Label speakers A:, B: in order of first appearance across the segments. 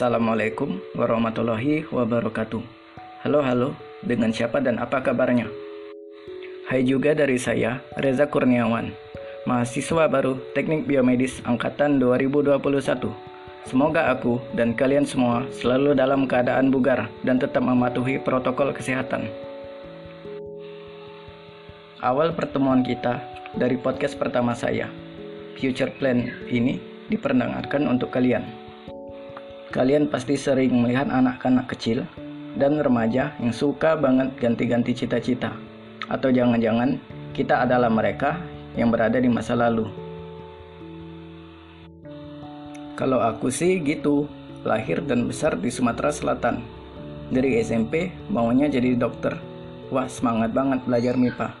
A: Assalamualaikum warahmatullahi wabarakatuh. Halo halo, dengan siapa dan apa kabarnya? Hai juga dari saya, Reza Kurniawan, mahasiswa baru Teknik Biomedis angkatan 2021. Semoga aku dan kalian semua selalu dalam keadaan bugar dan tetap mematuhi protokol kesehatan. Awal pertemuan kita dari podcast pertama saya, Future Plan ini diperdengarkan untuk kalian. Kalian pasti sering melihat anak-anak kecil dan remaja yang suka banget ganti-ganti cita-cita. Atau jangan-jangan kita adalah mereka yang berada di masa lalu. Kalau aku sih gitu, lahir dan besar di Sumatera Selatan. Dari SMP maunya jadi dokter. Wah, semangat banget belajar MIPA.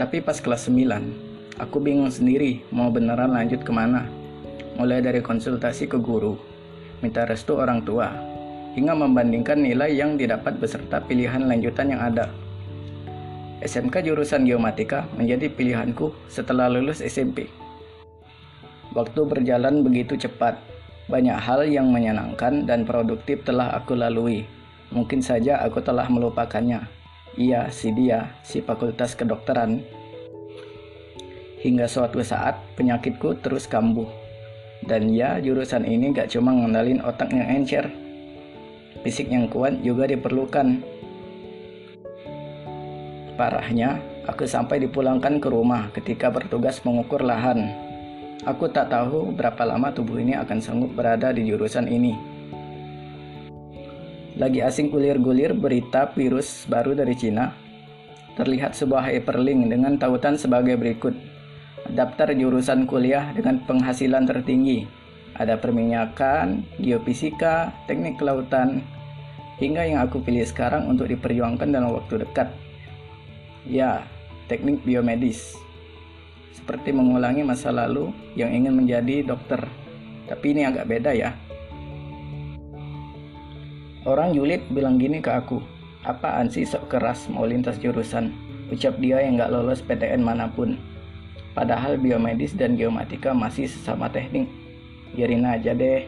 A: Tapi pas kelas 9, aku bingung sendiri mau beneran lanjut ke mana mulai dari konsultasi ke guru, minta restu orang tua, hingga membandingkan nilai yang didapat beserta pilihan lanjutan yang ada. SMK jurusan Geomatika menjadi pilihanku setelah lulus SMP. Waktu berjalan begitu cepat, banyak hal yang menyenangkan dan produktif telah aku lalui. Mungkin saja aku telah melupakannya. Iya, si dia, si fakultas kedokteran. Hingga suatu saat penyakitku terus kambuh dan ya, jurusan ini gak cuma ngendalin otak yang encer. Fisik yang kuat juga diperlukan. Parahnya, aku sampai dipulangkan ke rumah ketika bertugas mengukur lahan. Aku tak tahu berapa lama tubuh ini akan sanggup berada di jurusan ini. Lagi asing gulir-gulir berita virus baru dari Cina, terlihat sebuah hyperlink dengan tautan sebagai berikut daftar jurusan kuliah dengan penghasilan tertinggi. Ada perminyakan, geofisika, teknik kelautan, hingga yang aku pilih sekarang untuk diperjuangkan dalam waktu dekat. Ya, teknik biomedis. Seperti mengulangi masa lalu yang ingin menjadi dokter. Tapi ini agak beda ya. Orang julid bilang gini ke aku, apaan sih sok keras mau lintas jurusan? Ucap dia yang gak lolos PTN mana pun. Padahal biomedis dan geomatika masih sesama teknik. Biarin aja deh.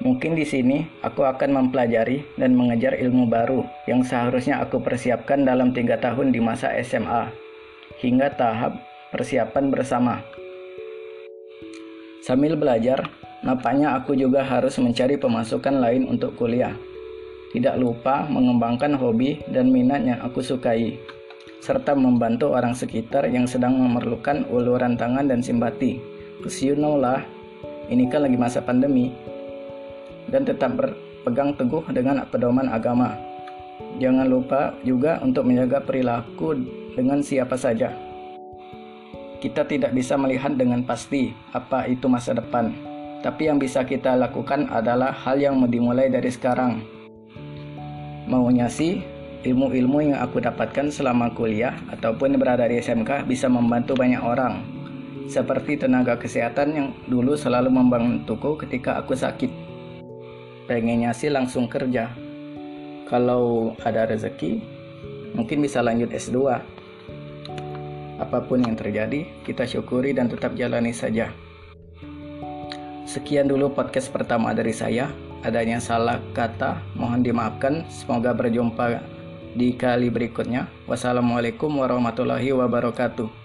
A: Mungkin di sini aku akan mempelajari dan mengejar ilmu baru yang seharusnya aku persiapkan dalam tiga tahun di masa SMA hingga tahap persiapan bersama. Sambil belajar, nampaknya aku juga harus mencari pemasukan lain untuk kuliah. Tidak lupa mengembangkan hobi dan minat yang aku sukai serta membantu orang sekitar yang sedang memerlukan uluran tangan dan simpati. Cause you know lah, ini kan lagi masa pandemi. Dan tetap berpegang teguh dengan pedoman agama. Jangan lupa juga untuk menjaga perilaku dengan siapa saja. Kita tidak bisa melihat dengan pasti apa itu masa depan, tapi yang bisa kita lakukan adalah hal yang dimulai dari sekarang. Maunya sih ilmu-ilmu yang aku dapatkan selama kuliah ataupun berada di SMK bisa membantu banyak orang. Seperti tenaga kesehatan yang dulu selalu membantuku ketika aku sakit. Pengennya sih langsung kerja. Kalau ada rezeki, mungkin bisa lanjut S2. Apa pun yang terjadi, kita syukuri dan tetap jalani saja. Sekian dulu podcast pertama dari saya. Adanya salah kata, mohon dimaafkan. Semoga berjumpa di kali berikutnya. Wassalamualaikum warahmatullahi wabarakatuh.